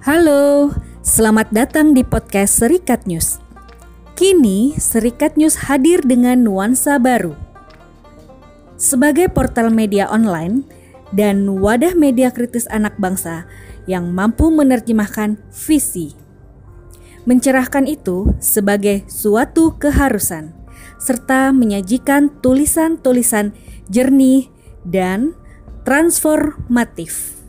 Halo, selamat datang di podcast Serikat News. Kini, Serikat News hadir dengan nuansa baru. Sebagai portal media online dan wadah media kritis anak bangsa yang mampu menerjemahkan visi. Mencerahkan itu sebagai suatu keharusan, serta menyajikan tulisan-tulisan jernih dan transformatif.